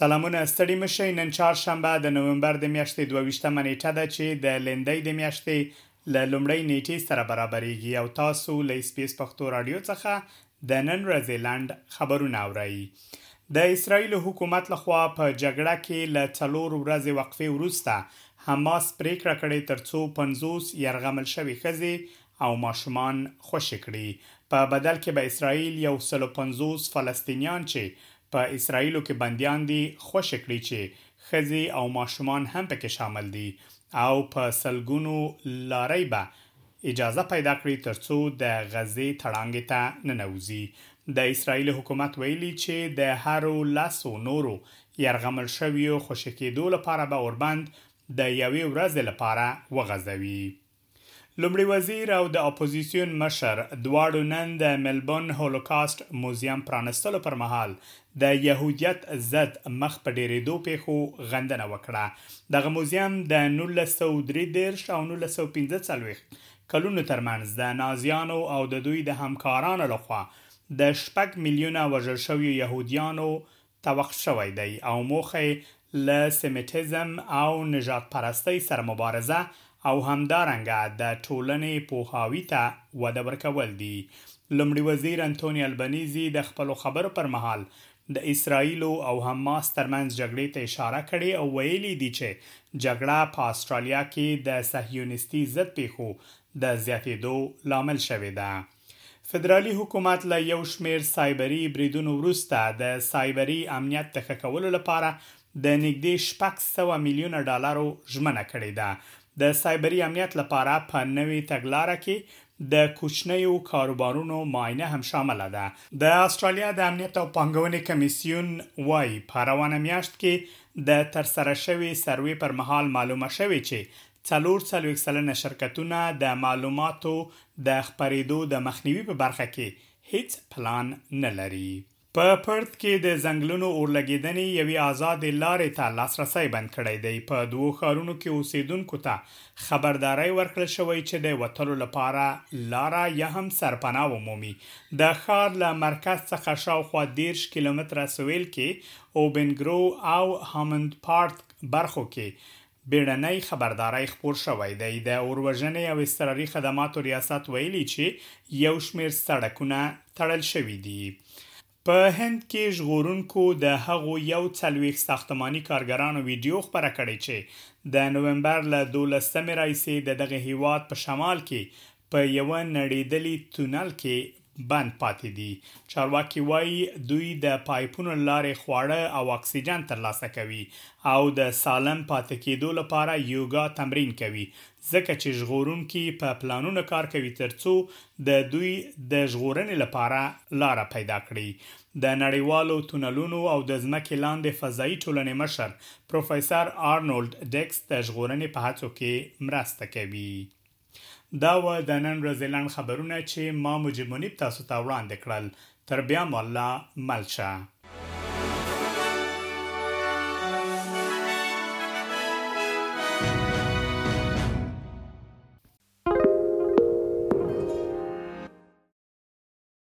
سلامونه ستړي مشئ نن چهارشنبه د نومبر د میاشتې دوه ویشتمه نیټه ده چې د لیندۍ د میاشتې له لومړۍ نېټې سره برابرېږي او تاسو له اسبیس پښتو راډیو څخه د نن ورځې لنډ خبرونه اورئ. د اسراییلو حکومت له خوا په جګړه کې له څلور ورځې وقفې وروسته حماس پرېکړه کړې تر څو پنځوس یرغمل شوې ښځې او ماشومان خوشې کړي، په بدل کې به اسراییل یو سل او پنځوس فلسطینیان چې په اسراییلو کې بندیان دي خوشې کړي چې ښځې او ماشومان هم پکې شامل دي او په سلګونو لارۍ به اجازه پیدا کړي ترڅو د غزې تړانګې ته ننوځي. د اسراییل حکومت ویلي چې د هرو لسو نورو یرغمل شویو خوشې کېدو لپاره به اوربند د یوې ورځې لپاره وغځوي. لومړي وزیر او د اپوزیسیون مشر دواړو نن د ملبورن هولوکاسټ موزیم پرانستلو پر مهال د یهودیت ضد مخ په ډېرېدو پېښو غندنه وکړه. دغه موزیم د نولس سوه درې دېرش او نولس سوه پنځه څلوېښت کلونو ترمنځ د نازیانو او د دوی د همکارانو لخوا د شپږ میلیونه وژل شویو یهودیانو توقف شوی دی او موخه یې له سیمیتیزم او نژاد پرستۍ سره مبارزه او همدارنګه د ټولنې پوهاوي ته وده ورکول دي. لومړي وزیر انتوني البنیزي د خپلو خبرو پر مهال د اسراییلو او حماس ترمنځ جګړې ته اشاره کړې او ویلي یې دي چې جګړه په اسټرالیا کې د صهیونیستي ضد پېښو د زیاتېدو لامل شوې ده. فدرالي حکومت له یو شمېر سایبري بریدونو وروسته د سایبري امنیت د ښه کولو لپاره د نږدې شپږ سوه میلیونه ډالرو ژمنه کړې ده. د سایبري امنیت لپاره په نوې تګلاره کې د کوچنیو کاروبارونو معاینه هم شامله ده. د اسټرالیا د امنیت او پانګونې کمېسیون وايي، په روانه میاشت کې د ترسره شوې سروې پر مهال معلومه شوې چې څلور څلوېښت سلنه شرکتونه د معلوماتو د خپرېدو د مخنیوي په برخه کې هېڅ پلان نه لري. په پرت کې د ځنګلونو اورلګېدنې یوې ازادې لارې ته لاسرسی بند کړی دی. په دوو ښارونو کې اوسېدونکو ته خبرداری ورکړل شوی چې د وتلو لپاره لاره یا هم سرپناه ومومي. د ښار له مرکز څخه شاوخوا دېرش کیلومتره سوېل کې اوبنګرو او هاموندپارک برخو کې بیړنی خبرداری خپور شوی دی. د اوروژنې او اضطراري خدماتو ریاست ویلي چې یو شمېر سړکونه تړل شوي دي. په هند کې ژغورونکو د هغو یو څلوېښت ساختماني کارګرانو ویډیو خپره کړې چې د نومبر له دولس مې راهیسې د دغه هېواد په شمال کې په یوه نړیدلي تونل کې بند پاتې دي. چارواکي وايي، دوی د پایپونو له لارې خواړه او اکسیجن ترلاسه کوي او د سالم پاتې کېدو لپاره یوګا تمرین کوي، ځکه چې ژغورونکي په پلانونو کار کوي ترڅو د دوی د ژغورنې لپاره لاره پیدا کړي. د نړیوالو تونلونو او د ځمکې لاندې فضايي ټولنې مشر پروفیسر آرنولډ ډیکس د ژغورنې په هڅو کې مرسته کوي. دا وه د نن ورځې لنډ خبرونه چې ما مجيب منيب تاسو ته وړاندې کړل تر بيا مو الله مل شه.